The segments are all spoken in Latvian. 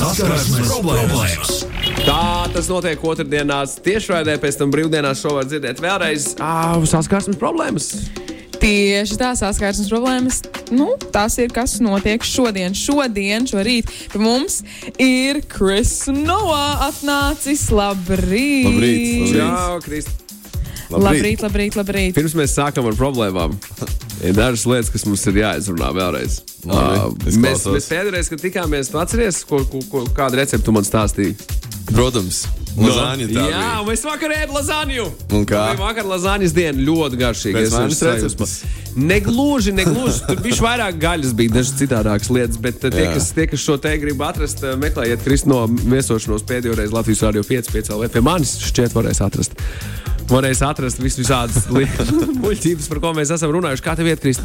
Saskarsmes problēmas. Tā tas notiek otrdienās, tiešraidē, pēc tam brīvdienās šo var dzirdēt vēlreiz. Ah, saskarsmes problēmas. Tieši tā saskarsmes problēmas. Nu, tas ir kas notiek šodien. Šodien, šorīt pie mums ir Kris Noā atnācis. Labrīt! Labrīt, Čau, Kristi! Labrīt, labrīt, labrīt. Pirms mēs sākam ar problēmām, ir dažas lietas, kas mums ir jāizrunā vēlreiz. Labi, es mēs, mēs pēdējais, kad tikāmies, atceries, ko, ko, ko, kādu receptu man stāstīji? Protams, lazāņa tā Jā, bija. mēs vakar ēdam lazāņu. Un kā? Bija vakar lazāņas diena, ļoti garšīga. Pēc Es manis esmu sajūsmā. receptes? Negluži, negluži. Tur bija vairāk gaļas, bija dažas citādākas lietas, bet uh, tie, kas, tie, kas šo te grib atrast, uh, meklējiet Kristino viesošanos pēdējo reizi Latvijas Rādio 5, 5 LV. Pie manis šķiet varēs atrast. Varēs atrast visu visādas muļķības, par ko mēs esam runājuši. Kā tev iet, Kristi?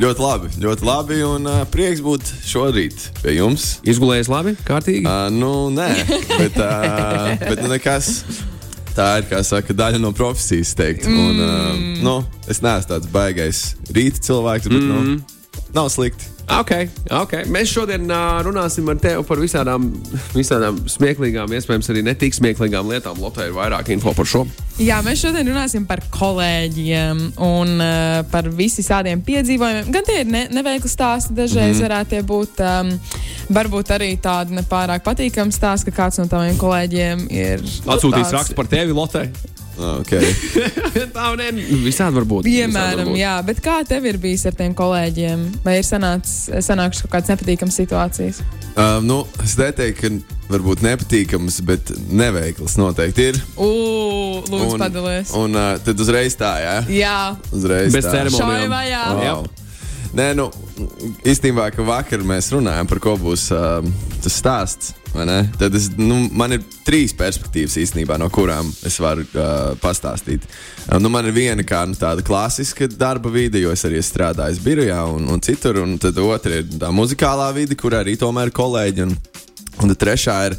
Ļoti labi, ļoti labi. Un uh, prieks būt šorīt pie jums. Izgulējies labi, kārtīgi. Uh, nu, nē, bet, uh, bet nu, nekas. Tā ir, saka, daļa no profesijas, teikt. Un, uh, nu, es neesmu tāds baigais rīta cilvēks, bet nu, nav slikti. Okay, okay. Mēs šodien uh, runāsim ar tevi par visādām, visādām smieklīgām, iespējams, arī netik smieklīgām lietām. Lotē ir vairāk info par šo. Jā, mēs šodien runāsim par kolēģiem un uh, par visiem piedzīvojumiem. Gan tie ir ne, neveikli stāsti, dažreiz mm. varētu būt. Um, varbūt arī tādi nepārāk patīkami stāsti, ka kāds no taviem kolēģiem ir Atsūtīs rakstu par tevi, Lotē. Okay. Tā nē, visādi var būt. Piemēram, var būt. jā, bet kā tev ir bijis ar tiem kolēģiem? Vai ir sanācis, sanākušas kaut kādas nepatīkamas situācijas? Uh, nu, es neteiktu, ka varbūt nepatīkams, bet neveikls noteikti ir. Ugh, lūdzu, padalies. un uh, tad uzreiz tā, jā. Jā, Uzreiz Bez tā. ceremonijām. Šai vajā. Wow. Nē, nu, īstenībā, ka vakar mēs runājām par ko būs uh, tas stāsts. Tad es, nu, man ir trīs perspektīvas īstenībā, no kurām es varu uh, pastāstīt. Uh, nu, man ir viena kā nu, tāda klasiska darba vide, jo es arī esmu strādājis birojā un, un citur. Un tad otra ir tā muzikālā vide, kur arī tomēr ir kolēģi. Un, Un trešā ir,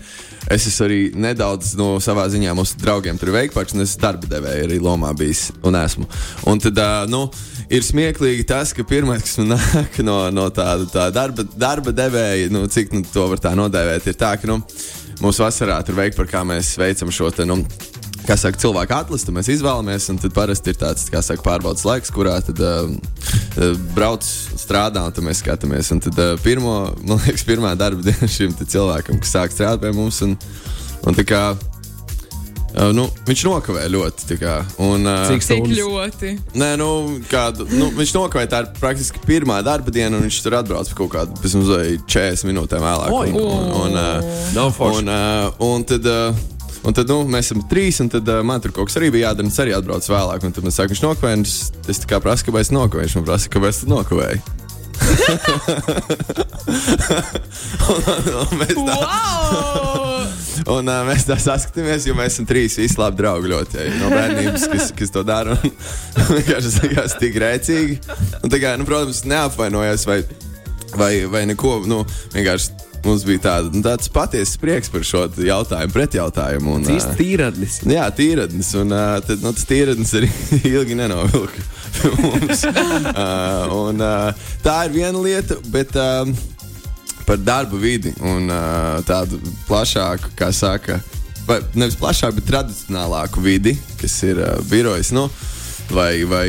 es esmu arī nedaudz no savā ziņā mūsu draugiem tur veikparks, un es darba devēju arī lomā bijis un esmu. Un tad, uh, nu, ir smieklīgi tas, ka pirmais, kas man nāk no, no tāda tā darba, darba devēja, nu, cik nu, to var tā nodēvēt, ir tā, ka, nu, mūsu vasarā tur veikparkā mēs veicam šo te, nu, kā saka, cilvēku atlasu, mēs izvēlamies, un tad parasti ir tāds, kā saka, pārbaudas laiks, kurā tad uh, brauc, strādā, un tad mēs skatāmies. Un tad uh, pirmo, man liekas, pirmā darba diena šim te cilvēkam, kas sāk strādāt pie mums, un, un tā kā, uh, nu, viņš nokavē ļoti, tā un, uh, Cik stundas? ļoti. Nē, nu, kādu, nu, viņš nokavē tā ir praktiski pirmā darba diena, un viņš tur atbrauc kaut kādu pēc mums vai 40 minūtēm vēlāk. Oi. Un, un, un, uh, un, uh, un tad. Uh, Un tad nu, mēs esam trīs, un tad, uh, man tur kaut kas arī bija jādara. un Es arī atbraucu vēlāk, un tad man saka, viņš nokavēja. un Es, es tā kā prasu, kāpēc nokavēju. Viņš man prasa, kāpēc tu nokavēji. un, un, mēs tā, Wow! un uh, mēs tā saskatāmies, jo mēs esam trīs visi labi draugi ļoti ja, no bērnības, kas, kas to dara. Vienkārši tas likās tik rēcīgi. Un, kā, nu, protams, neapvainojos vai, vai, vai neko. Nu, vienkārši mums bija tāda, nu, tāds patiesas prieks par šo jautājumu, pretjautājumu. Un, Īsti tīradnis. Jā, tīradnis. Un tad, nu, tas tīradnis arī ilgi nenovilka mums. un, tā ir viena lieta, bet par darba vidi un tādu plašāku, kā saka, vai nevis plašāku, bet tradicionālāku vidi, kas ir birojas nu, vai, vai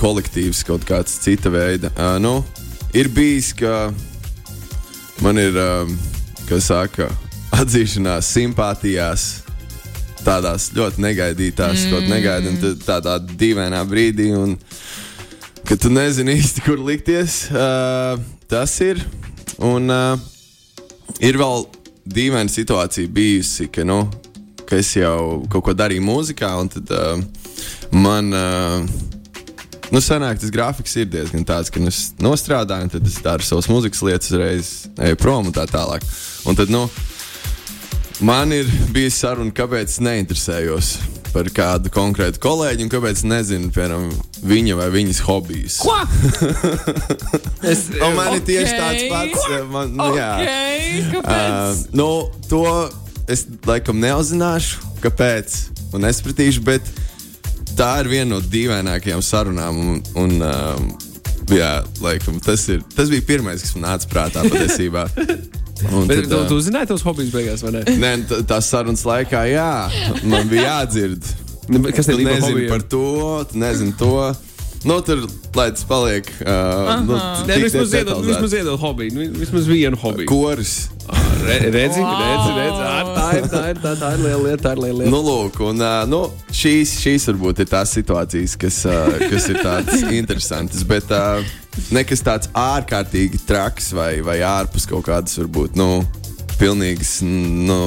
kolektīvs kaut kāds cita veida. Nu, ir bijis, ka man ir, um, kā saka, atzīšanās simpātijās tādās ļoti negaidītās, mm. ļoti negaidītās, tādā dīvainā brīdī, un ka tu nezini īsti, kur likties. Uh, tas ir. Un uh, ir vēl dīvaina situācija bijusi, ka, nu, ka es jau kaut ko darīju mūzikā, un tad uh, man. Uh, Nu, senāk tas grafiks ir diezgan tāds, ka nu, es nostrādāju, tad es daru savas muzikas lietas, uzreiz eju prom un tā tālāk. Un tad, nu, Man ir bijis saruna, kāpēc es neinteresējos par kādu konkrētu kolēģi un kāpēc nezinu, piemēram, viņa vai viņas hobijus. Ko? es, Un man ir tieši tāds pats. Man, nu, jā. Okay, kāpēc? Uh, nu, to es laikam neuzzināšu, kāpēc, un nespratīšu, bet tā ir viena no dīvainākajām sarunām. Un, un, um, jā, laikam, tas, ir, tas bija pirmais, kas man nāca prātā patiesībā. Un Bet tad, tu, ā, tu zināji tos hobijus beigās, vai ne? Nē, t- tās sarunas laikā, jā, man bija jādzird. Nu, Kas bija nezini par to, tu nezini to. Nu, tur, lai tas paliek. Uh, nu, Nē, tik vismaz iedod, vismaz iedod hobiju. Nu, Vismaz vienu hobiju. Koris. Re, redzi, Wow. redzi, redzi. Ā, Tā ir, tā ir, tā, tā ir liela lieta, tā ir liela lieta. Nu, lūk, un, nu, šīs, šīs varbūt ir tās situācijas, kas, kas ir tādas interesantas. Bet nekas tāds ārkārtīgi traks vai, vai ārpus kaut kādas, varbūt, nu, pilnīgas, nu,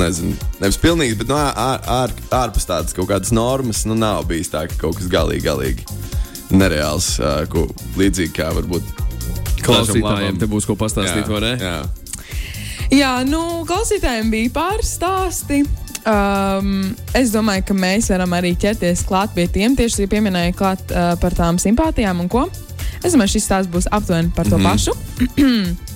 nezinu, nevis pilnīgas, bet nu, ār, ār, ārpus tādas kaut kādas normas, nu, nav bijis tā, ka kaut kas galīgi, galīgi nereāls, uh, ko līdzīgi kā varbūt Klausītājiem te būs ko pastāstīt, vai ne? Jā. Jā, nu, klausītājiem bija pāris stāsti. Um, es domāju, ka mēs varam arī ķerties klāt pie tiem, tieši arī pieminēja klāt uh, par tām simpātijām un ko. Es domāju, šis stāsts būs aptuveni par to mm pašu.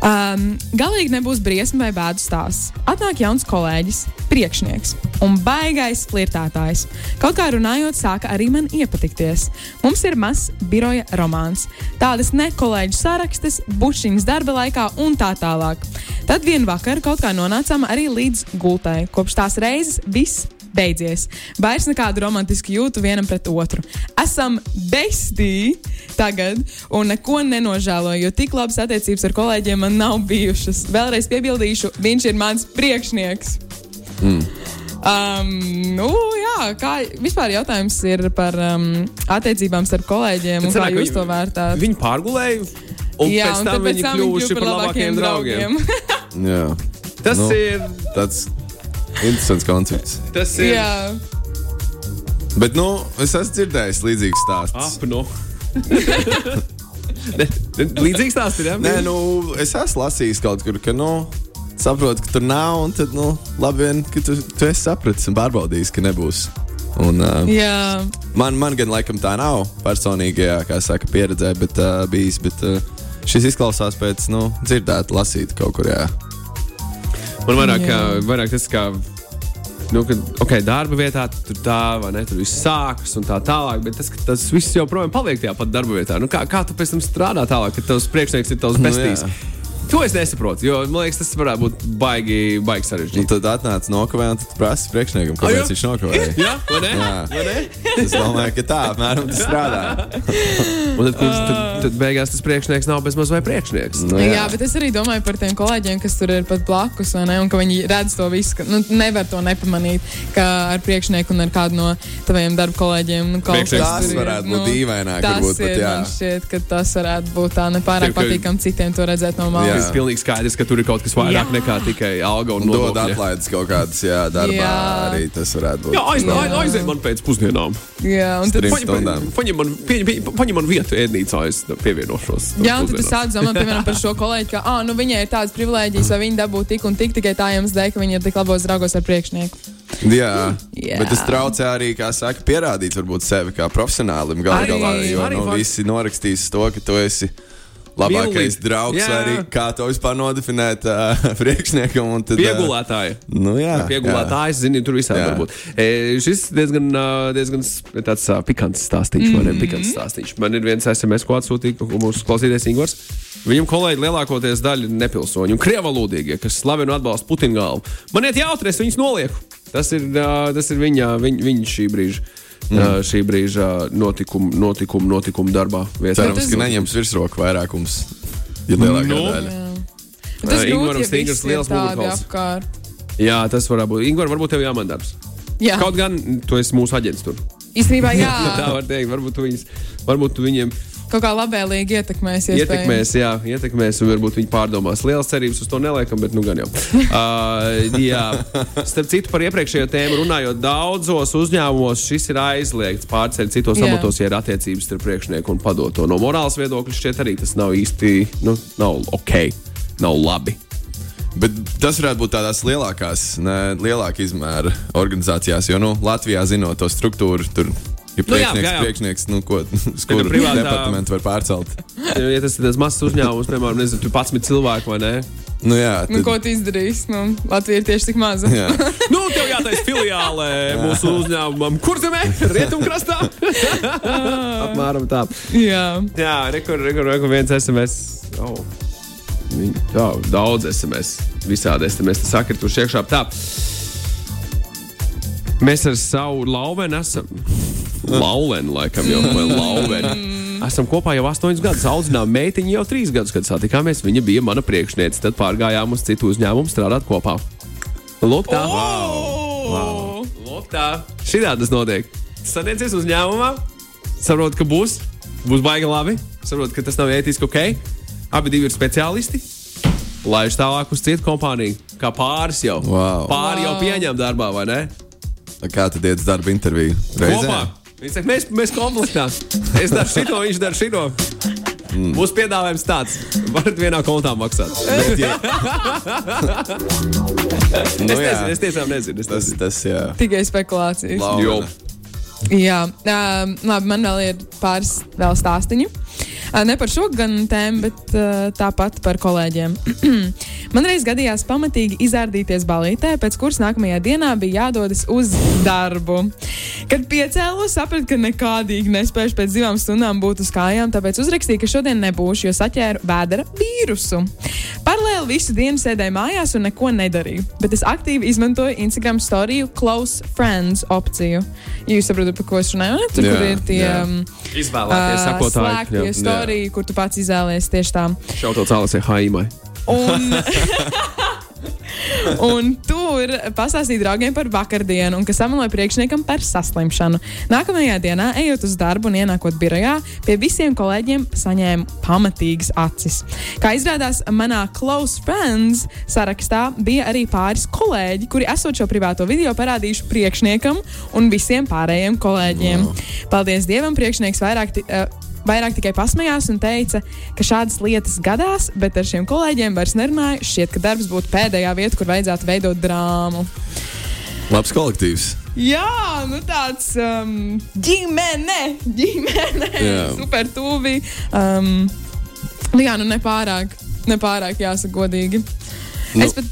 Um, galīgi nebūs briesmu vai bēdu stāsts. Atnāk jauns kolēģis, priekšnieks un baigais flirtētājs. Kaut kā runājot, sāka arī man iepatikties. Mums ir mazs biroja romāns, tādas nekolēģu sarakstes, bušiņas darba laikā un tā tālāk. Tad vienā vakarā kaut kā nonācām arī līdz gultai. Kopš tās reizes viss beidzies. Vairs nekādu romantisku jūtu vienam pret otru. Esam bestī tagad, un neko nenožēloju, jo tik labas attiecības ar kolēģiem man nav bijušas. Vēlreiz piebildīšu, viņš ir mans priekšnieks. Mm. Um, nu, jā, kā vispār jautājums ir par um, attiecībām starp kolēģiem, un kā sanāk, jūs viņi- to vērtējat? Viņi pārgulēja, un Jā, pēc un tam viņi kļuvuši par labākiem draugiem. Jā. Tas Nu. ir. Tas interesants koncepts. Tas ir. jā, Bet, nu, es esmu dzirdējis līdzīgus stāstus. Apnu. Līdzīgs stāsts ir. Ja? Nē, nu, es esmu lasījis kaut kur, ka, nu, saprotu, ka tur nav, un tad, nu, labi, vien, ka tu, tu esi sapratis un pārbaudījis, ka nebūs. Un, uh, jā. man, man gan laikam tā nav personīgajā, kā saka, pieredzē, bet uh, bijis. Bet, uh, šis izklausās pēc, nu, dzirdēt, lasīt kaut kur, jā. Man vairāk, Jā. kā, vairāk tas, kā. Nu, kad, ok, darba vietā tur tā, vai ne, tur viss sākas un tā tālāk, bet tas, ka tas viss joprojām paliek tajā pat darba vietā. Nu, kā, kā tu pēc tam strādā tālāk, kad tavs priekšnieks ir tavs Nu, bestīs? jā. To es nesaprotu, jo man liekas, tas varētu būt baigi, baigi sarežģīti. tad atnāca nokavēja, un prasa priekšniekam, kāpēc viņš nokavēja. Jā, vai ne? Jā. Vai ne? Es domāju, ka tā apmēram tas strādā. Un tad, kurš, tad, tad beigās tas priekšnieks nav bez maz vai priekšnieks. Nu, Jā. jā, bet es arī domāju par tiem kolēģiem, kas tur ir pat blakus, vai ne? Un ka viņi redz to visu, ka nu, nevar to nepamanīt, ka ar priekšnieku un ar kādu no taviem darba kolēģiem nu, kaut kas ir, varētu būt dīvaināk, Tas varbūt pat, ir, jā. man šķiet, ka tas varētu būt tā nepārāk patīkami citiem to redzēt no malas. Tas ir pilnīgi skaidrs, ka tur ir kaut kas vairāk Jā. nekā tikai alga un Un dod atlaides kaut kādas, jā, darbā Jā. arī tas varētu būt. Jā, aiz, aiz, aiziet man pēc pusdienām. Jā, un tad Paņem, man, pieņem, pieņem, paņem man vietu ēdnīcā, es pievienošos. Jā, un tad es sāku domāt piemēram, par šo kolēģi, ka ah, nu, viņai ir tādas privilēģijas, vai viņa dabū tik un tik tikai tā jums dēļ, ka viņi ir tik labos draugos ar priekšnieku. Jā, Jā. bet tas traucē arī, kā saka, pierādīt varbūt sevi kā profesionālim. Galu galā, jo arī nu, visi norakstīs to, ka tu esi labākais Vienlīdz. draugs, Jā. arī kā to vispār nodefinēt uh, priekšniekam. un Tad, Piegulētāji. Nu, jā, Piegulētājs, zini, tur visādi var būt. E, šis diezgan, ā, diezgan tāds ā, pikants stāstīns, mm -hmm. pikants stāstīns. Man ir viens SMS, ko atsūtīja mūsu klausītājs Ingūns. Viņam kolēģi lielākoties daļa ir nepilsoņi un krievalodīgie, kas slavina un atbalsta Putina galvu. Man iet jautri, es viņus nolieku. Tas ir, ā, tas ir viņa, viņa, viņa šī brīža. Mm. Šī brīža notikuma, notikuma, notikuma darbā. Cerams, ka neņems virsroku vairākums. Ir lielākā Nu. daļa. Bet Tas ir ja viss ir liels apkārt. Jā, tas varētu būt. Ingūna, varbūt tev jāman darbs. Jā, Kaut gan tu esi mūsu aģents tur. īstenībā jā. Tā var teikt, varbūt tu, viņus, varbūt tu viņiem Kaut kā labvēlīgi ietekmēs. ietekmēs, jā, ietekmēs, un varbūt viņi pārdomās. Lielas cerības uz to neliekam, bet nu gan jau. Uh, jā, starp citu, par iepriekšējo tēmu runājot, daudzos uzņēmumos šis ir aizliegts pārceļ citos Jā. amatos, ja ir attiecības starp priekšnieku un padoto. No morāles viedokļa šķiet arī tas nav īsti, nu, nav ok, nav labi. Bet tas varētu būt tādās lielākās, ne, lielākā izmēra organizācijās, jo nu, Latvijā zinot to struktūru, tur ir Nu jā, priekšnieks, jā, jā. priekšnieks nu, ko, kuru privātā- departamentu var pārcelt. Ja tas ir tas mazs uzņēmums, piemēram, nezinu, tu pats cilvēku vai ne? Nu, jā, Nu, tad, ko tu izdarīsi? Nu, Latvija ir tieši tik maza. jā. Nu, tev jātaisa filiālē mūsu uzņēmumam, kur zemē, rietumkrastā. Apmēram tā. Jā. Jā, rekur, rekur, rekur viens SMS. Oh. Tā, daudz SMS, visādi SMS sakrituši iekšā. Tā. Mēs ar savu lauvenu esam. Lauvenu, laikam, jau vai lauvenu. Esam kopā jau astoņus gadus. Audzinām meitiņu jau trīs gadus, kad satikāmies. Viņa bija mana priekšniece. Tad pārgājām uz citu uzņēmumu strādāt kopā. Lūk, tā. Wow. Lūk, tā. Šitā tas notiek. Sadiecies uzņēmumā, saprot, ka būs, būs baigi labi, saprot, ka tas nav ētiski ok. Abi divi ir speciālisti. Laiž tālāk uz citu kompāniju. Kā pāris jau. Wow. Pāri jau Wow. pieņem darbā, vai ne? Kā tad iet uz darba interviju? Kopā. Viņi saka, mēs, mēs komplektā. Es daru šito, viņš dara šito. Mm. Mūsu piedāvājums tāds, varat vienā kontā maksāt. Bet, ja, Es nu, jā, nezinu, es tiešām nezinu. Es tas, tas, jā. Tikai spekulācijas. Jā, um, labi, man vēl ir pāris vēl stāstiņu. Uh, ne par šo gan tēmu, bet uh, tāpat par kolēģiem. man reiz gadījās pamatīgi izārdīties balītē, pēc kuras nākamajā dienā bija jādodas uz darbu. Kad piecēlos, sapratu, ka nekādīgi nespēju pēc divām stundām būt uz kājām, tāpēc uzrakstīju, ka šodien nebūšu, jo saķēru vēdera vīrusu. Paralēli visu dienu sēdēju mājās un neko nedarīju, bet es aktīvi izmantoju Instagram storiju Close Friends opciju. Jūs saprotat, par ko es runāju? Ne? Tur, Jā, kur ir tie um, Izvēlēties, ā, sakotāji. Storija, kur tu pats izvēlējies tieši tā. Šautot cēlēs Haimai. Un, un tur pastāstīja draugiem par vakardienu, un kas sameloja priekšniekam par saslimšanu. Nākamajā dienā, ejot uz darbu un ienākot birojā, pie visiem kolēģiem saņēmu pamatīgas acis. Kā izrādās, manā close friends sarakstā bija arī pāris kolēģi, kuri esot šo privāto video parādījuši priekšniekam un visiem pārējiem kolēģiem. Paldies Dievam, priekšnieks vairāk. eh, Vairāk tikai pasmējās un teica, ka šādas lietas gadās, bet ar šiem kolēģiem vairs nerunāju. Šķiet, ka darbs būtu pēdējā vieta, kur vajadzētu veidot drāmu. Labs kolektīvs. Jā, nu tāds um, ģimene, ģimene, Jā. super tuvi. Um, nu jā, nu nepārāk, nepārāk jāsaka godīgi. Nu, es pat,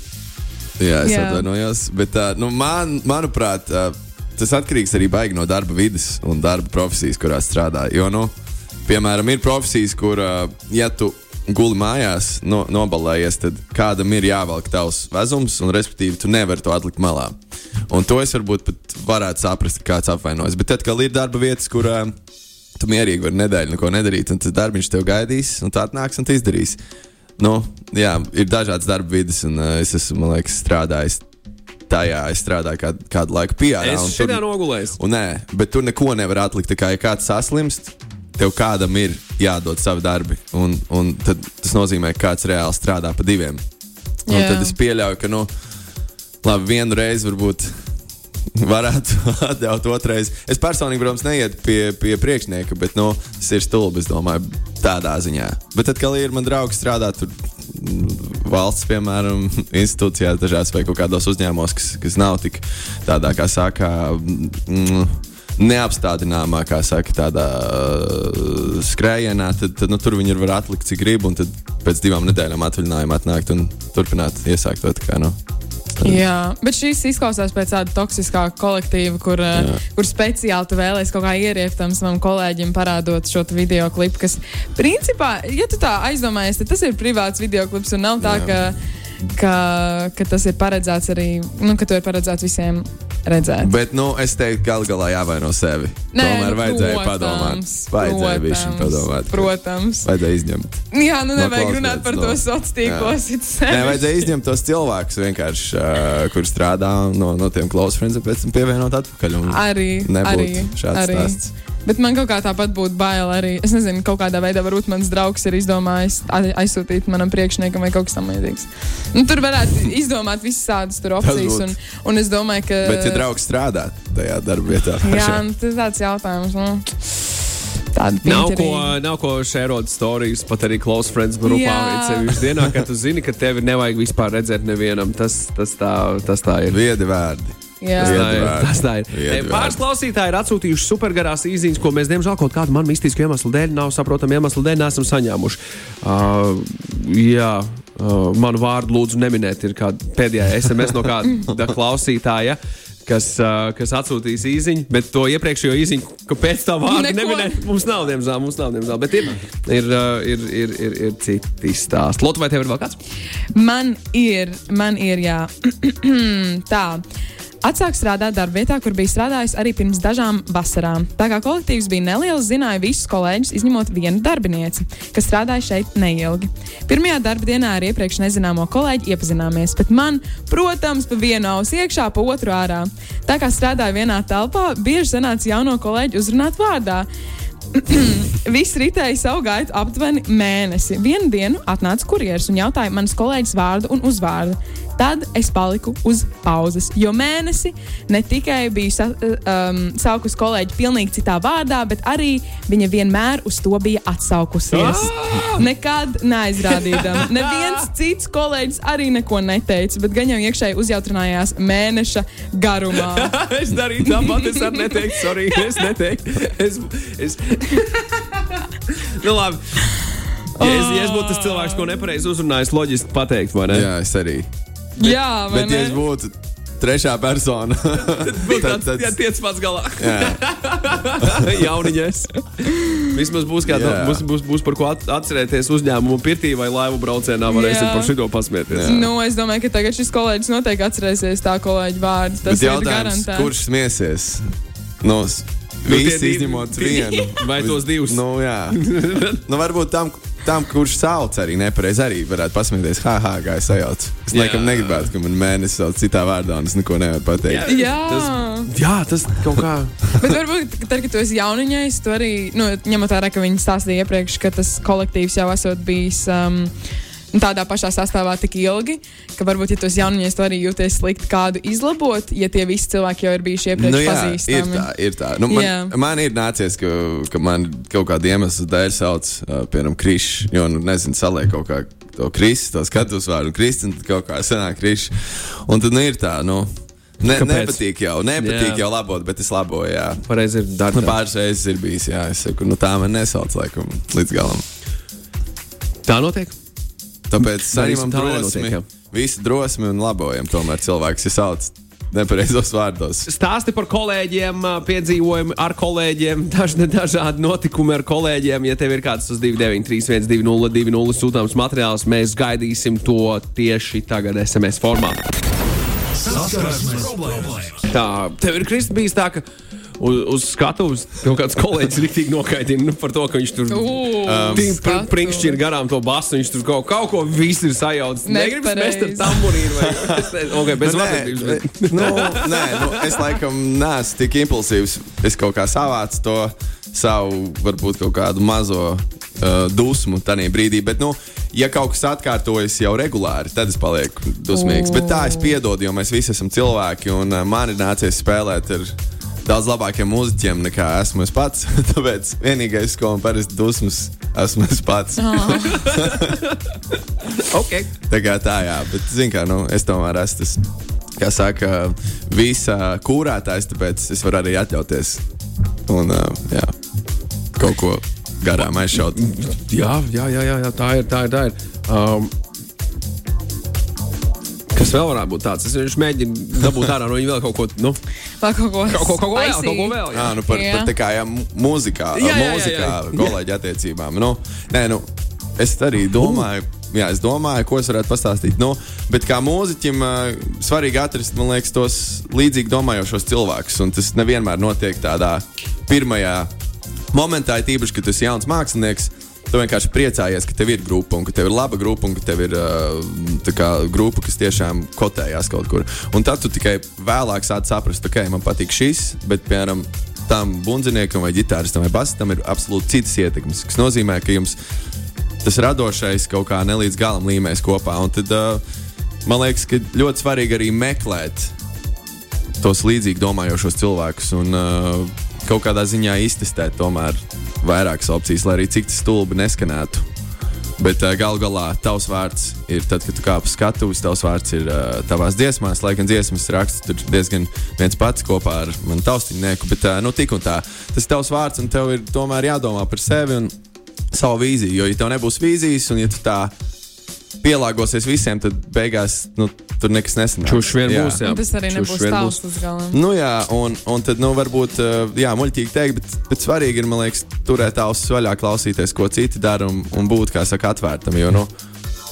Jā, es Jā. atvainojos. Bet, uh, nu, man, manuprāt, uh, tas atkarīgs arī baigi no darba vidas un darba profesijas, kurā strādā. Jo, nu, piemēram, ir profesijas, kur, ja tu guli mājās, no, nobalējies, tad kādam ir jāvelk tavs vezums, un, respektīvi, tu nevari to atlikt malā. Un to es varbūt pat varētu saprast, ka kāds apvainojas. Bet tad, kad ir darba vietas, kur tu mierīgi vari nedēļu neko nedarīt, un tas darbiņš tev gaidīs, un tu atnāks un tu izdarīsi. Nu, jā, ir dažādas darba vidas, un uh, es esmu, man liekas, strādājis tajā. Es strādāju kādu, kādu laiku pie Es šitā nogulēju. Un nē, bet tu neko nevari atlikt. Tā kā ja kāds saslimst, tev kādam ir jādod savi darbi. Un, un tas nozīmē, ka kāds reāli strādā pa diviem. Un Jā. tad es pieļauju, ka, nu, labi, vienu reizi varbūt varētu atļaut otrais. Es personīgi, protams, neietu pie, pie priekšnieka, bet nu, tas ir stulbi, es domāju, tādā ziņā. Bet tad, kad ir man draugs strādā tur mm, valsts, piemēram, institūcijās, dažās vai kaut kādos uzņēmumos, kas, kas nav tik tādā, kā saka, mm, neapstādināmā, kā saka, tādā uh, skrējienā, tad, tad nu, tur viņi var atlikt, cik grib, un tad pēc divām nedēļām atvaļinājumā atnākt un turpināt iesākt to tā kā. Nu. jā, bet šis izklausās pēc tāda toksiskāka kolektīva, kur, uh, kur speciāli tu vēlēsies kaut kā ieriept tam savam kolēģim, parādot šo video klipu, kas, principā, ja tu tā aizdomājies, tad tas ir privāts video klips un nav tā, ka, ka, ka tas ir paredzēts arī, nu, ka to ir paredzēts visiem redzēt. Bet, nu, es teiktu, ka galu galā jāvaino sevi. Nē, Tomēr vajadzēja protams, padomāt. Vajadzēja protams, padomāt. Protams. Vajadzēja izņemt. Jā, nu No nevajag runāt klausētas, par no- to sociālos tīklos. Nē, vajadzēja izņemt tos cilvēkus, vienkārši, uh, kur strādā no, no tiem close friends, pēc tam pievienot atpakaļ. un Arī, arī, šāds arī. stāsts. Bet man kaut kā tāpat būtu bail arī. Es nezinu, kaut kādā veidā varbūt mans draugs ir izdomājis a- aizsūtīt manam priekšniekam vai kaut kas tamlīdzīgs. Nu, tur varētu izdomāt visas tādas tur opcijas. Un, un es domāju, ka. Bet, ja draugs strādā tajā darba vietā, Jā, nu, tas ir tāds jautājums. Nu, tāda Nav ko, nav ko šērot stāstījis, pat arī close friends grupā. Sevišķi dienā, kad tu zini, ka tevi nevajag vispār redzēt nevienam. Tas, tas, tā, tas tā ir. viedi vārdi. Jā. Tas tā ir. Tas tā ir. E, Pāris klausītāji ir atsūtījuši supergarās īsiņas, ko mēs, diemžēl, kaut kādu man mistisku iemeslu dēļ, nav saprotamu iemeslu dēļ, neesam saņēmuši. Uh, jā, uh, manu vārdu lūdzu neminēt, ir kāda pēdējā SMS no kāda klausītāja. kas, uh, kas atsūtīs īsiņu, bet to iepriekšējo īsiņu, kāpēc tā vārdu Neko. neminēt, mums nav, diemžēl, mums nav, diemžēl. Bet ir, ir, uh, ir, ir, ir, ir citi stāsti. Lotu, vai tev ir vēl kāds? Man ir, man ir, jā. tā. Atsāk strādāt darbā vietā, kur bija strādājis arī pirms dažām vasarām. Tā kā kolektīvs bija neliels, zināja visus kolēģus, izņemot vienu darbinieci, kas strādāja šeit neilgi. Pirmajā darba dienā ar iepriekš nezināmo kolēģi iepazināmies, bet man, protams, pa vienu ausu iekšā, pa otru ārā. Tā kā strādāju vienā telpā, bieži sanāca jauno kolēģi uzrunāt vārdā. Viss ritēja savu gaitu aptuveni mēnesi. Vienu dienu atnāca kurjeris un jautāja manas kolēģis vārdu un uzvārdu. Tad es paliku uz pauzes, jo mēnesi ne tikai biju sa um, saukus kolēģi pilnīgi citā vārdā, bet arī viņa vienmēr uz to bija atsaukusies. Nekad neaizrādīdama. Neviens cits kolēģis arī neko neteica, bet gan jau iekšēji uzjautrinājās mēneša garumā. es darīju tāpat, es arī neteiktu, sorry, es neteiktu. Es, es... nu, labi. Ja es, ja es būtu tas cilvēks, ko nepareizi uzrunājis, loģiski pateikt, vai ne? Jā, es arī. Jā, vai Bet, ja es ne? būtu trešā persona, tad, tāds, jā, tad, tiec pats galā. jā, Jauniņais. Vismaz būs, kā, Jā. būs, būs, būs par ko at- atcerēties uzņēmumu pirtī vai laivu braucienā. Varēsim Jā. par šito pasmieties. Nu, es domāju, ka tagad šis kolēģis noteikti atcerēsies tā kolēģa vārdu. Tas bet ir garantēts. kurš smiesies? Nu, s- Nu, tie Visi divi- izņemot vienu. Vai tos divus? Nu, jā. nu, varbūt tam, tam, kurš sauc arī nepareizi, arī varētu pasmieties. Ha, ha, kā es sajaucu. Es Jā. laikam negribētu, ka man mēnesis sauc citā vārdā, un es neko nevaru pateikt. Jā. Tas, jā, tas kaut kā. Bet varbūt, ka tad, kad tu esi jauniņais, tu arī, nu, ņemot vērā, ka viņi stāstīja iepriekš, ka tas kolektīvs jau esot bijis. Um, Tādā pašā sastāvā tik ilgi, ka varbūt, ja tu esi jauniņš, tu arī jūties slikti kādu izlabot, ja tie visi cilvēki jau ir bijuši iepriekš Nu, jā, ir pazīstami. tā, ir tā. Nu, man, Jā. man ir nācies, ka, ka man kaut kāda iemesla dēļ sauc, uh, piemēram, krišs, jo, nu, nezinu, saliek kaut kā to krišs, to skatus vārdu krišs, un tad kaut kā senāk krišs. Un tad, nu, ir tā, nu, ne, Kāpēc? nepatīk jau, nepatīk Jā. jau labot, bet es laboju, jā. Pareizi ir Nu, darbs. pāris reizes ir bijis, jā, es saku, nu, tā man nesauc, laikam, līdz galam. Tā notiek. Tāpēc saņemam drosmi, visu drosmi un labojam tomēr cilvēks, ja sauc nepareizos vārdos. Stāsti par kolēģiem, piedzīvojumi ar kolēģiem, dažni dažādi notikumi ar kolēģiem. Ja tev ir kāds uz 293, 202, sūtāms materiāls, mēs gaidīsim to tieši tagad SMS formā. Saskarsmes problēmas. Tā, tev ir Kristis bijis tā, ka uz, uz skatuves kaut kāds kolēģis rīktīgi nokaitina nu, par to, ka viņš tur Ū, skatu. prinkšķi ir garām to basu, viņš tur kaut, kaut ko visu ir sajaucis. Negribas mest ar tamburīnu vai okay, bez Nu, nē, bet- nu, nē, nu, es laikam neesmu tik impulsīvs. Es kaut kā savācu to savu, varbūt kaut kādu mazo uh, dusmu tajā brīdī. Bet, nu, ja kaut kas atkārtojas jau regulāri, tad es palieku dusmīgs. Bet tā es piedodu, jo mēs visi esam cilvēki un uh, man ir nācies spēlēt ar daudz labākiem mūziķiem nekā esmu es pats. Tāpēc vienīgais, ko man parasti dusmas, esmu es pats. okay. Tā kā tā, jā, bet zinu, kā nu, es tomēr esmu tas, kā saka, visa kūrētājs, tāpēc es varu arī atļauties un uh, jā, kaut ko garām aizšaut. Jā, jā, jā, jā, jā, tā ir. Tā ir, tā ir. Um, kas vēl varētu būt tāds? Es viņš mēģina dabūt ārā no viņa vēl kaut ko. Nu, Vēl kaut ko, kaut ko, kaut ko vēl, kaut ko vēl. Jā, Jā. nu par, Jā. par tā kā jā, mūzikā, Jā, jā, jā, mūzikā jā. kolēģi attiecībām. Nu, nē, nu, es arī domāju. Jā, es domāju, ko es varētu pastāstīt. Nu, bet kā mūziķim, uh, svarīgi atrast, man liekas, tos līdzīgi domājošos cilvēkus. Un tas nevienmēr notiek tādā pirmajā momentā, it īpaši, kad tu esi jauns mākslinieks. Tu vienkārši priecājies, ka tev ir grupa, un ka tev ir laba grupa, un ka tev ir kā, grupa, kas tiešām kotējās kaut kur. Un tad tu tikai vēlāk sāc saprast, ka okay, man patīk šis, bet, piemēram, tam bundziniekam, vai ģitāristam, vai basistam ir absolūti citas ietekmes. Tas nozīmē, ka jums tas radošais kaut kā nelīdz galam līmēs kopā. Un tad man liekas, ka ļoti svarīgi arī meklēt tos līdzīgi domājošos cilvēkus un uh, kaut kādā ziņā iztestēt tomēr vairākas opcijas, lai arī cik tas stulbi neskanētu. Bet uh, galu galā tavs vārds ir tad, kad tu kāp uz skatuves, tavs vārds ir uh, tavās dziesmās, lai gan dziesmas raksts tur diezgan viens pats kopā ar manu taustinieku. Bet, uh, nu, tik un tā, tas ir tavs vārds, un tev ir tomēr jādomā par sevi un savu vīziju. Jo, ja tev nebūs vīzijas, un ja tu tā pielāgosies visiem, tad beigās nu, tur nekas nesanāks. Čušs vien Jā. būs, jā. Un tas arī Čušs nebūs būs. līdz galam. Nu, jā, un, un tad, nu, varbūt, uh, jā, muļķīgi teikt, bet, bet svarīgi ir, man liekas, turēt ausis vaļā, klausīties, ko citi dara un, un būt, kā saka, atvērtam. Jo, nu,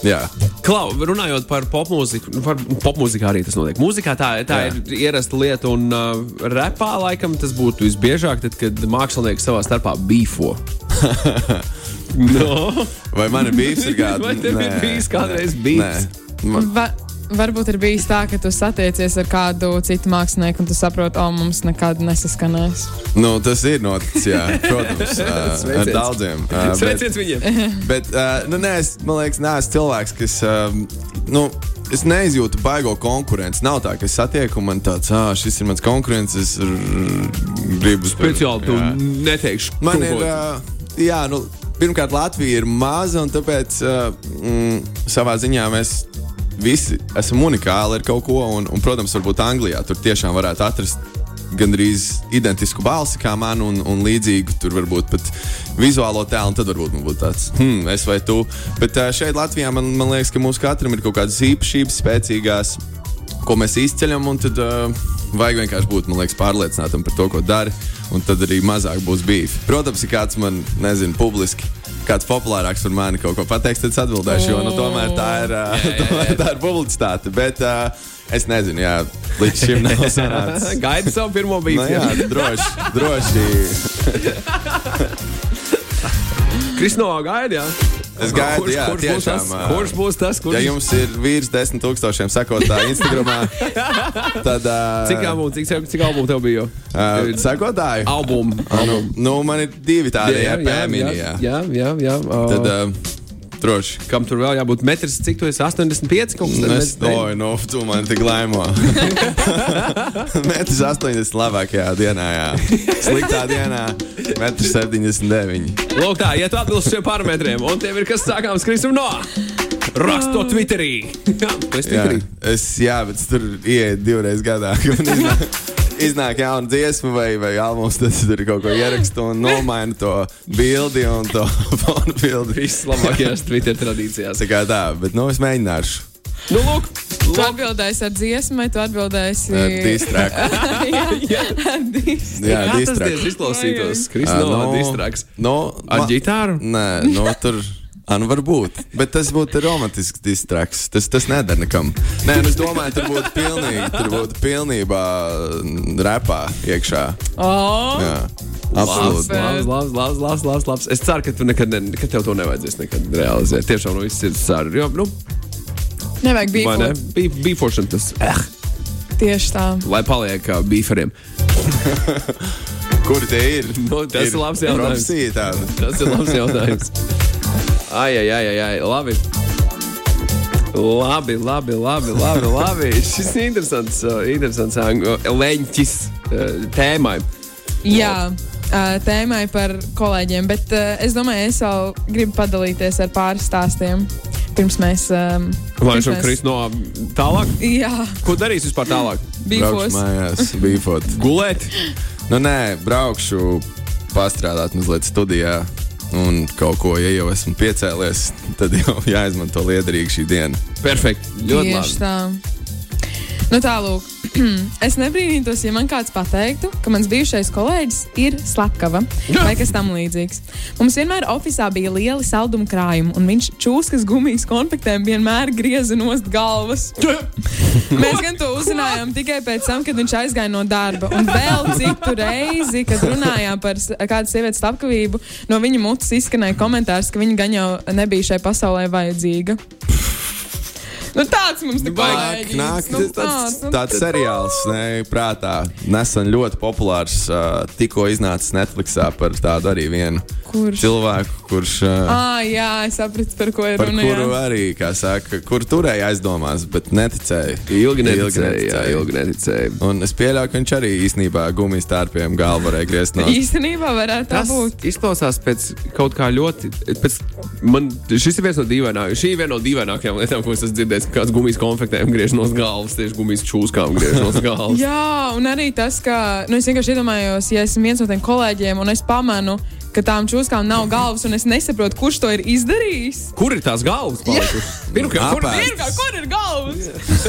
jā, Klau, runājot par popmūziku, nu, par popmūziku arī tas notiek. Mūzikā tā, tā Jā. ir ierasta lieta, un uh, repā laikam tas būtu visbiežāk, tad, kad mākslinieki savā starpā bīfo. no. vai man ir bijis kāds? Vai tev ir bijis kādreiz bijis? Man, Va varbūt ir bijis tā, ka tu satiecies ar kādu citu mākslinieku un tu saproti, o, mums nekad nesaskanēs. nu, tas ir noticis, jā, protams, uh, ar daudziem. Uh, Sveiciens viņiem! bet uh, nu, nē, es, man liekas, neesmu cilvēks, kas. Um, nu, Es neizjūtu baigo konkurenci. Nav tā, ka es satieku un man tāds, ah, šis ir mans konkurents. Es gribu Speciāli tu neteikšu. Man ir, uh, jā, nu, pirmkārt, Latvija ir maza, un tāpēc uh, mm, savā ziņā mēs visi esam unikāli ar kaut ko. Un, un, protams, varbūt Anglijā tur tiešām varētu atrast gandrīz identisku balsi kā man, un, un līdzīgu tur varbūt pat vizuālo tēlu. Tad varbūt man būtu tāds, hmm, es vai tu. Bet uh, šeit Latvijā man, man liekas, ka mums katram ir kaut kādas īpašības, spēcīgās ko mēs izceļam, tad uh, vajag vienkārši būt liekas, pārliecinātam par to, ko dari. Un tad arī mazāk būs bijis. Protams, ja kāds man, nezinu, publiski. Kāds populārāks par mani kaut ko pateiks, tad es atbildēšu, jo nu, tomēr tā ir, uh, tomēr tā ir publicitāte. Bet uh, es nezinu, jā, līdz šim nav sanācis. Gaidi savu pirmo Nu, bīfu. jā, droši, droši. Krisno gaidi, jā. Es gaidu, jā, kurš, būs tas, tiešām, ā, kurš būs tas, kurš Ja jums ir vīrs desmit tūkstošiem sekotāju Instagram, tad. Uh, Cik albumu, cik, cik albumu tev bija? Uh, sekotāju? Albumu. Nu, nu, man ir divi tādi Jā, jā, jā, Jā, jā, jā, jā. Uh, Tad, uh, droši. Kam tur vēl jābūt? Metrs, cik tu esi? 85 kaut kas Es domāju, no tu man tik laimo. Metrs 80 labākajā dienā, jā. Sliktā dienā metrs 79. Lūk, tā, ja tu atbilsti šiem parametriem, un tev ir kas sākāms Kristum no. Raksto Twitterī. Jā, esi Jā, Twitterī. es, jā, bet tur ieeju divreiz gadā. Iznāk, jauna dziesma vai, vai albums, tur kaut ko ierakstu un nomainu to bildi un to fonu bildi. Viss labākajās Twitter tradīcijās. Tā kā tā, bet nu es mēģināšu. Nu, lūk, Tu lūk. atbildēsi ar dziesmu, vai tu atbildēsi ar Distrakt. jā, distrakt. Jā, Kā tas distrakt. diez izklausītos? Ā, Kristum no nu, distraks. nu, Ar ģitāru? Nē, nu, tur. Ah, nu varbūt, bet tas būtu romantisks distraks. Tas, tas nedara nekam. Nē, nu, es domāju, tur būtu pilnīgi, tur būtu pilnībā mm, repā iekšā. Oh, Jā, Labs, absolūti. labs, labs, labs, labs, labs, labs. Es ceru, ka tu nekad, ne, ka tev to nevajadzēs nekad realizēt. Tiešām no viss ir ceru. Jo, nu, nevajag vai ne? Bija bīfošana tas. Eh, tieši tā. lai paliek kā bīferiem. Kur tie ir? Nu, tas ir labs jautājums. Tāda. Tas ir labs jautājums. Ai, ai, ai, ai, ai. labi. Labi, labi, labi, labi. labi. Šis ir interesants, uh, interesants uh, leņķis uh, tēmai. Jā, tēmai par kolēģiem, bet es domāju, es vēl gribu padalīties ar pāris stāstiem. Pirms mēs. Um, Lai šo kristu no tālāk. Jā, Ko darīs vispār tālāk? Bifos. mājās, bīfot. Gulēt. Nu, nē, braukšu pastrādāt mazliet studijā. Un kaut ko, ja jau esmu piecēlies, tad jau jāizmanto liederīgi šī diena. Perfekti. Ļoti Tieši labi. tā. Nu, tālāk. es nebrīnītos, ja man kāds pateiktu, ka mans bijušais kolēģis ir slepkava vai kas tam līdzīgs. Mums vienmēr oficiālā bija lieli saldumu krājumi, un viņš čūskas gumijas konfektēm vienmēr grieza nost galvas. Mēs gan to uzzinājām tikai pēc tam, kad viņš aizgāja no darba. Un vēl citu reizi, kad runājām par kādu sievietes slepkavību, no viņa mutes izskanēja komentārs, ka viņa gan jau nebija šai pasaulē vajadzīga. Nu, tāds mums te Vajag kolēģis. nākt, Nu, tāds, nu, tāds seriāls, ne, prātā. Nesen ļoti populārs, uh, tikko iznācis Netflixā par tādu arī vienu Kurš? cilvēku, kurš. Uh, Ah, jā, es sapratu, par ko ir Par runa. kuru jā. arī, kā saka, kur turēja aizdomās, bet neticēja. Ilgi neticēju. Jā, ilgi neticēju. Un es pieļauju, ka viņš arī īstenībā gumijas tārpiem galvu varēja griezt no Īstenībā varētu tā Tas būt. izklausās pēc kaut kā ļoti. Pēc, man, šis ir viens no dīvainākajiem. Šī ir viena no dīvainākajām lietām, ko es esmu dzirdējis. Kāds gumijas konfektēm griež no galvas, tieši gumijas čūskām griež no galvas. Jā, un arī tas, ka nu, es vienkārši iedomājos, ja esmu viens no tiem kolēģiem un es pamanu, ka tām čūskām nav galvas, un es nesaprotu, kurš to ir izdarījis. Kur ir tās galvas palikušas? Pirmkārt, kur- apēsts. Pirmkārt, kur ir galvas?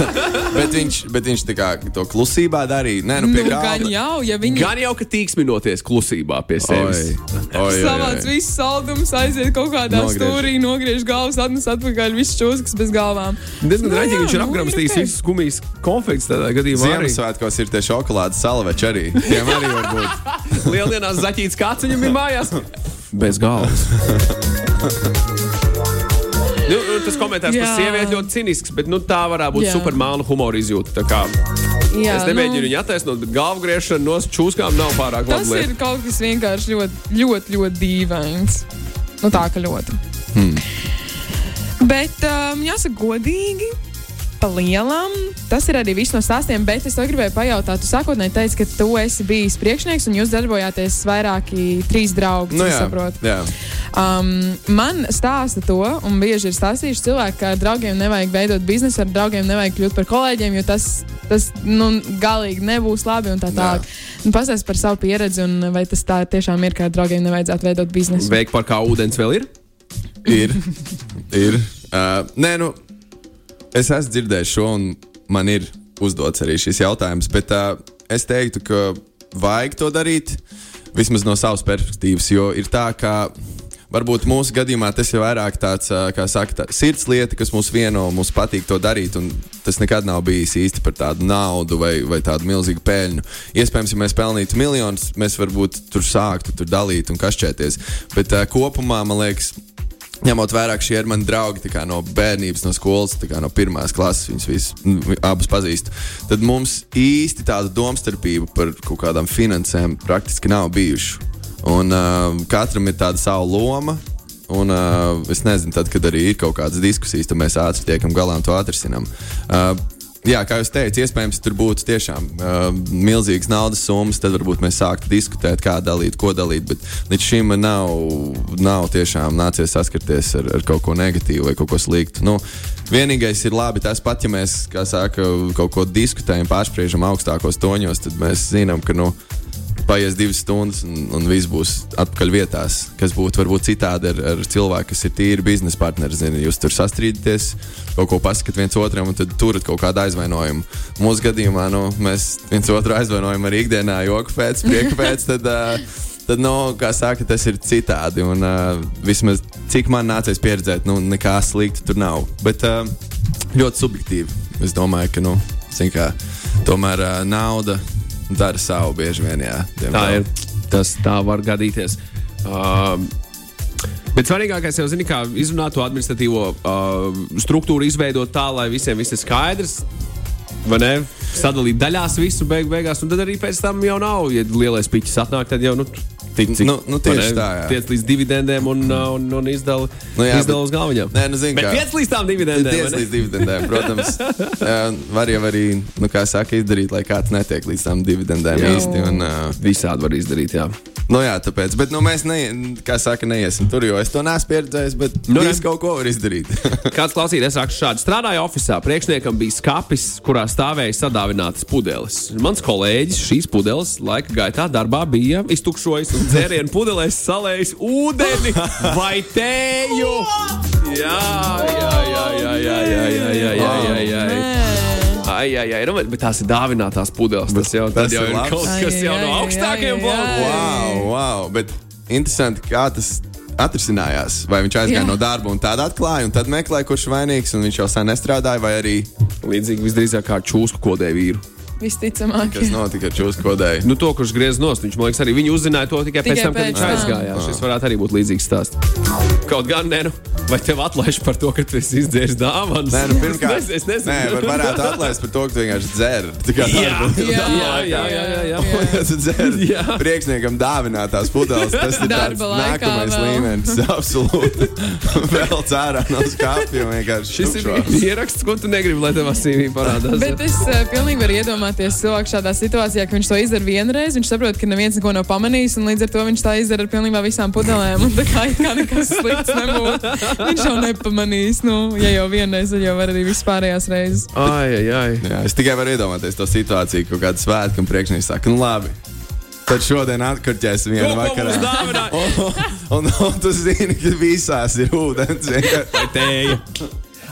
Bet viņš, bet viņš tā kā to klusībā darīja. Nē, nu, pie Nu, galda. gan jau, ja viņi Gan jau, ka tīksminoties klusībā pie sevis. Oi. visu saldumus, aiziet kaut kādā Nogriež. stūrī, nogriež galvas, atnes atpakaļ visus čūskas bez galvām. Diezgan Nu, rēķīgi jā, viņš ir nu, apgramstījis ok. visus gumijas konfekts tādā gadījumā. arī. Ziemassvētkos ir tie šokolādes salveči arī. Tiem arī var būt. Lieldienās zaķīts kāds viņam ir mājās. Bez galvas. Nu, tas komentārs par sievieti ļoti cinisks, bet nu, tā varētu būt Jā. supermēna humora izjūta. Kā Jā, Es nemēģinu nu, viņu attaisnot, bet galvu griešana no čūskām nav pārāk Tas laba ir lieta. kaut kas vienkārši ļoti, ļoti, ļoti dīvains. Nu, tā ka ļoti. Hmm. Bet, um, jāsaka, godīgi. Lielam, tas ir arī viss no stāstiem, bet es gribēju pajautāt. Tu sākotnēji teici, ka tu esi bijis priekšnieks un jūs darbojāties vairāki trīs draugi. Nu, jā, saprotu. jā. Um, man stāsta to, un bieži ir stāstījuši cilvēki, ka ar draugiem nevajag veidot biznesu, ar draugiem nevajag kļūt par kolēģiem, jo tas, tas nu, galīgi nebūs labi un tā tālāk. Nu, Pastāst par savu pieredzi, un vai tas tā tiešām ir, ka ar draugiem nevajadzētu veidot biznesu. Veik par kā ūdens vēl ir? Ir. ir. Uh, nē, nu, es esmu dzirdējis šo, un man ir uzdots arī šis jautājums. Bet uh, es teiktu, ka vajag to darīt vismaz no savas perspektīvas, jo ir tā, ka. Varbūt mūsu gadījumā tas ir vairāk tāds, kā saka, tā, sirds lieta, kas mūs vieno, mums patīk to darīt. Tas nekad nav bijis īsti par tādu naudu vai, vai tādu milzīgu peļņu. Iespējams, ja mēs pelnītu miljonus, mēs varbūt tur sāktu tur dalīt un kašķēties. Bet uh, kopumā, man liekas, Ņemot vērā, ka šie ir mani draugi no bērnības, no skolas, no pirmās klases, viņus visus nu, abus pazīstu. Tad mums īsti tāda domstarpība par kaut kādām finansēm praktiski nav bijuši. Un uh, katram ir tāda sava loma. Un uh, es nezinu, tad, kad arī ir kaut kādas diskusijas, tad mēs ātri tiekam galā un to atrisinām. Uh, Jā, kā jūs teicāt, iespējams, tur būtu tiešām uh, milzīgas naudas summas. Tad varbūt mēs sāktu diskutēt, kā dalīt, ko dalīt. Bet līdz šim nav, nav tiešām nācies saskarties ar, ar kaut ko negatīvu vai kaut ko sliktu. Nu, vienīgais ir labi tas pat, ja mēs saka, kaut ko diskutējam, pārspriežam augstākos toņos, tad mēs zinām, ka. Nu, Paies divas stundas, un, un viss būs atpakaļ vietās. Kas būtu varbūt citādi ar, ar cilvēku, kas ir tīri biznesa partneri. Zini, jūs tur sastrīdaties, kaut ko pasakāt viens otram, un tad turat kaut kādu aizvainojumu. Mūsu gadījumā nu, mēs viens otru aizvainojam arī ikdienā, joku pēc, prieka pēc. Tad, uh, Tad, nu, kā saka, tas ir citādi. Un, uh, vismaz cik man nācies pieredzēt, nu, nekā slikta tur nav. Bet uh, ļoti subjektīvi. Es domāju, ka nu, kā, tomēr uh, nauda dara savu bieži vien. Jā, Tā diemžēl. ir. Tas tā var gadīties. Um, Bet svarīgākais jau ir, izrunāt to administratīvo uh, struktūru, izveidot tā, lai visiem viss ir skaidrs. Sadalīt daļās visu, beig, beigās, un tad arī pēc tam jau nav. Ja lielais piķis atnāk, tad jau nu, tik, cik, Nu, nu, tieši tā, jā. Tiec līdz dividendēm un, uh, un, un izdala Nu, jā, izdala bet- uz galviņām. Nē, nu, zini, Bet kā- tiec līdz tām dividendēm. ne? līdz dividendēm, protams. Var jau arī, nu, kā saka, izdarīt, lai kāds netiek līdz tām dividendēm Jā. īsti. Un, uh, Visādi var izdarīt, jā. nu, jā, tāpēc, bet nu, mēs, ne, kā saka, neiesim tur, jo es to neesmu pieredzējis, bet Nu, viss kaut ko var izdarīt. Kāds klausītājs saka, šādi strādāja oficiālā. Priekšniekam bija skats, kurā stāvēja sadāvinātas pudeles. Mans kolēģis šīs pudeles laika gaitā darbā bija iztukšojis un dzērienu pudelēs salējis ūdeni vai tēju. Jā, jā, jā, jā, jā, jā, jā, jā, jā, jā, jā. Ai, ai, ai, nu, bet- tās ir dāvinātās pudeles. Tas jau, tas jau ir kaut kas jau no blokiem. ai. wow, wow, bet interesanti, kā tas atrisinājās. Vai viņš aizgāja Jā. no darba un tādā atklāja, un tad meklēja, kurš vainīgs, un viņš jau sen nestrādāja, vai arī Līdzīgi visdrīzāk kā čūsku kodē vīru. Visticamāk. kas notika ar čūsku kodēju. Nu, to, kurš griez nost, viņš man liekas, arī viņi uzzināja to tikai, Tikai pēc tam, kad pēc viņš aizgāja. Šis varētu arī būt līdzīgs stāsts. Kaut gan, nē, nu, vai tev atlaiž par to, ka tu esi izdzēris dāvanas? Nē, nu, pirmkārt, es, es nezinu. Nē, var, varētu atlaist par to, ka tu vienkārši dzer. Tā kā Jā, jā, jā, jā, jā, jā, jā. Dzer Jā. priekšniekam dāvinātās pudeles, tas ir tāds nākamais vēl. līmenis. Absolūti. Vēl cērā no skāpja vienkārši. Šis ir tukšo. ieraksts, ko tu negribi, lai tev asīvī parādās. Bet es uh, pilnīgi varu iedomāties cilvēku šādā situācijā, ka viņš to izdara vienreiz, viņš saprot, ka neviens neko nav pamanījis, un līdz ar to viņš tā izdara ar pilnībā visām pudelēm. Un tā kā, kā nekas slikts nebūtu. Viņš jau nepamanīs, nu, ja jau vienreiz, tad jau var arī vispārējās reizes. Ai, ai, ai. Jā, es tikai varu iedomāties to situāciju, ka kāds svētkam priekšnieks saka, nu labi. Tad šodien atkarķēsim vienu dāvināja? Un, un, un tu zini, ka visās ir ūdens.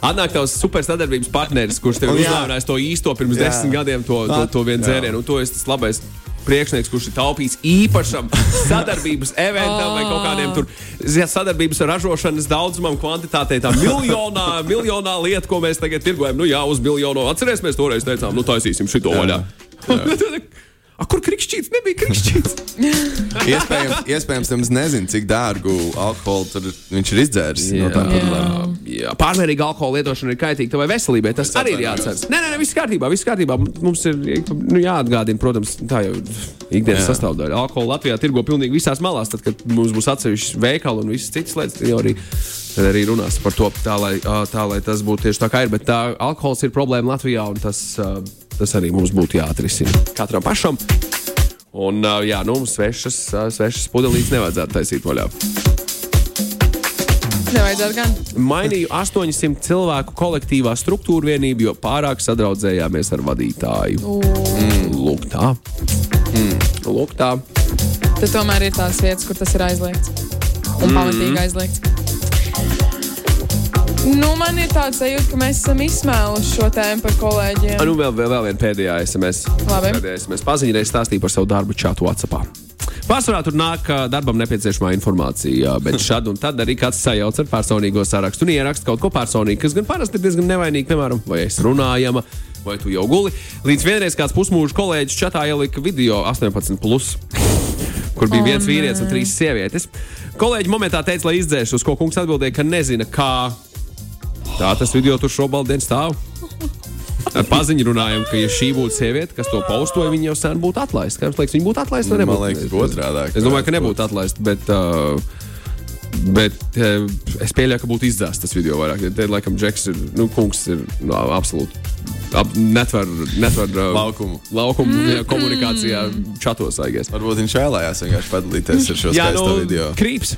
Atnāk tavs super sadarbības partneris, kurš tev uzlāvinājis to īsto pirms Jā. desmit gadiem, to, to, to vienu dzērienu. Un to es tas labais priekšnieks, kurš ir taupījis īpašam sadarbības eventam vai kaut kādiem tur ziniet, sadarbības ražošanas daudzumam, kvantitātei. Tā miljonā, miljonā lieta, ko mēs tagad tirgojam, nu jā, uz miljonu. Atcerieties, mēs toreiz teicām, nu taisīsim šito vaļā. A, kur krikšķīts? Nebija krikšķīts. iespējams, iespējams, tam nezinu, cik dārgu alkoholu tur viņš ir izdzēris. No tā, Jā. Jā, pārmērīga alkohola lietošana ir kaitīga tavai veselībai. Tas Es arī ir jāatcerās. Nē, nē, nē, viss kārtībā, viss kārtībā. Mums ir nu, jāatgādina, protams, tā jau ir ikdienas Jā. sastāvdaļa. Alkoholu Latvijā tirgo pilnīgi visās malās. Tad, kad mums būs atsevišķi veikali un visas citas lietas, tad jau arī, tad arī runās par to, tā lai, tā, lai tas būtu tieši tā, kā ir. Bet tā, alkohols ir problēma Latvijā, un tas, ā, tas arī mums būtu jāatrisina katram pašam. Un, jā, nu, svešas, svešas pudelītes nevajadzētu taisīt vaļā. Nevajadzētu gan. Mainīju 800 cilvēku kolektīvā struktūra vienību, jo pārāk sadraudzējāmies ar vadītāju. Mm, lūk, tā. Mm, lūk, tā. Tad tomēr ir tās vietas, kur tas ir aizliegts. Un Mm. pamatīgi aizliegts. Nu, man ir tāds sajūta, ka mēs esam izsmēluši šo tēmu par kolēģiem. Nu, vēl, vēl, vēl viena pēdējā SMS. Labi. Pēdējā SMS paziņa reiz stāstīja par savu darbu čatu WhatsApp. Pārsvarā tur nāk darbam nepieciešamā informācija, bet šad un tad arī kāds sajauc ar personīgo sarakstu un ieraksta kaut ko personīgu, kas gan parasti ir diezgan nevainīgi, piemēram, vai es runājama, vai tu jau guli. Līdz vienreiz kāds pusmūža kolēģis čatā ielika video 18, plus, kur bija O, viens vīrietis un trīs sievietes. Kolēģi momentā teica, lai izdzēš, uz ko kungs atbildēja, ka nezina, kā. Tā tas video tur šobrīd stāv. Ar paziņu runājam, ka, ja šī būtu sieviete, kas to paustoja, viņa jau sen būtu atlaista. Kā jums liekas, viņa būtu atlaista? vai Man nebūtu? liekas, otrādāk. Es domāju, ka nebūtu atlaista, bet, uh, bet uh, es pieļauju, ka būtu izzāsts tas video vairāk. Tad, laikam, Džeks ir, nu, kungs ir nu, absolūti. Ap, netver, netver uh, Laukumu. laukumu jā, komunikācijā, čatos aizies. Varbūt viņš vēlējās vienkārši padalīties ar šo skaisto nu, video. krīps.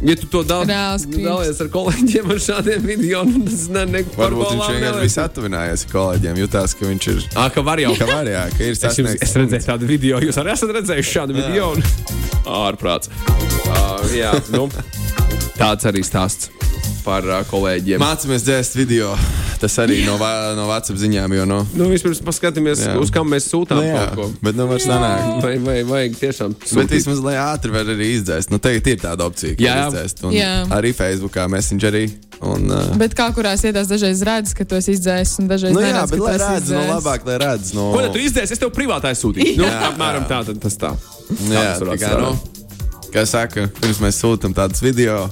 Ja tu to krīps. dalies ar kolēģiem ar šādiem video, nu, tas ne, ne, Varbūt viņš vienkārši neliek. viss atuvinājies ar kolēģiem. Jutās, ka viņš ir. Ā, ka var jau. Ka var, jā, ka ir Es, jums, sasniegts. es redzēju tādu video, jūs arī esat redzējuši šādu video. Ārprāts. Uh, jā, nu, tāds arī stāsts par uh, kolēģiem. Mācāmies dzēst video. Tas arī no, va- no WhatsApp ziņām, jo no. Nu, vispirms paskatīsimies, Jā. uz kam mēs sūtām Nu, jā, kaut ko. bet nu vairs nenāk. Vai, vai vajag tiešām Bet sūtīt? vismaz, lai ātri var arī izdzēst. Nu, tagad ir tāda opcija, ka Jā, jā. izdzēst. Un Jā. Arī Facebookā, Messengerī. Un, uh, Bet kā kurās vietās dažreiz redz, ka tu esi izdzēsis, un dažreiz nu, jā, neredz, bet lai redz, no izdzēsis. labāk, lai redz. No... Ko tad tu izdēsi? Es tev privātā sūtīju. Nu, Jā, apmēram jā. tā, tad tas tā. Jā, tā kā, nu, kā saka, pirms mēs sūtām tādus video,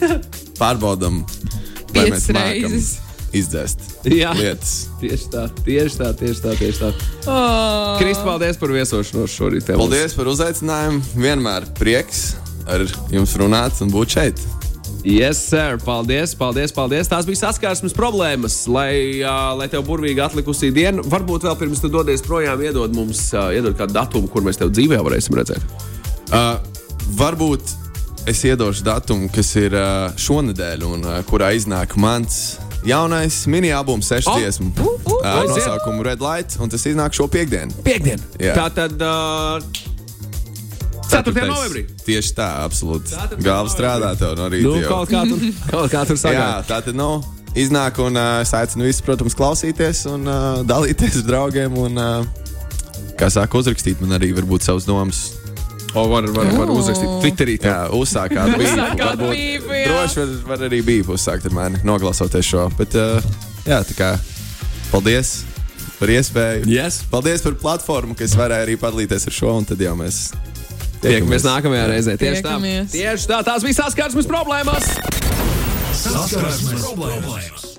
pārbaudam, vai mēs reizes. izdzēst Jā. lietas. Tieši tā, tieši tā, tieši tā. Tieši tā. Oh. Kristi, paldies par viesošanos šorīt. Paldies par uzaicinājumu. Vienmēr prieks ar jums runāt un būt šeit. Yes, sir. Paldies, paldies, paldies. Tās bija saskarsmes problēmas, lai, uh, lai tev burvīgi atlikusī diena. Varbūt vēl pirms tu dodies projām, iedod mums uh, iedod kādu datumu, kur mēs tev dzīvē varēsim redzēt. Uh, varbūt es iedošu datumu, kas ir uh, šonadēļ, un uh, kurā iznāk mans jaunais mini-albums, sešu Oh! dziesmu Uh, uh, uh, aiziet! nosaukumu Red Light, un tas iznāk šo piekdienu. Piektdien. Jā. Tā tad uh, 4. novembrī. Tieši tā, absolūti. 4. Galva novembrī. strādā tev no rīta. Nu, jau. kaut kā tur, kaut kā tur Jā, sagāja. tā tad nu, iznāk, un uh, es aicinu visus, protams, klausīties un uh, dalīties ar draugiem. Un, uh, kā saka, uzrakstīt man arī varbūt savas domas. O, var, var, var uzrakstīt Twitterī. Jā, uzsākt kādu bību. Droši var, var arī bību uzsākt ar mani, noklausoties šo. Bet, uh, jā, tā kā paldies par iespēju. Yes. Paldies par platformu, ka es varēju arī padalīties ar šo, un tad jau mēs Tiekamies nākamajā reizē. Tieši tā. Tieši tā. Tās bija saskarsmes problēmas. Saskarsmes problēmas.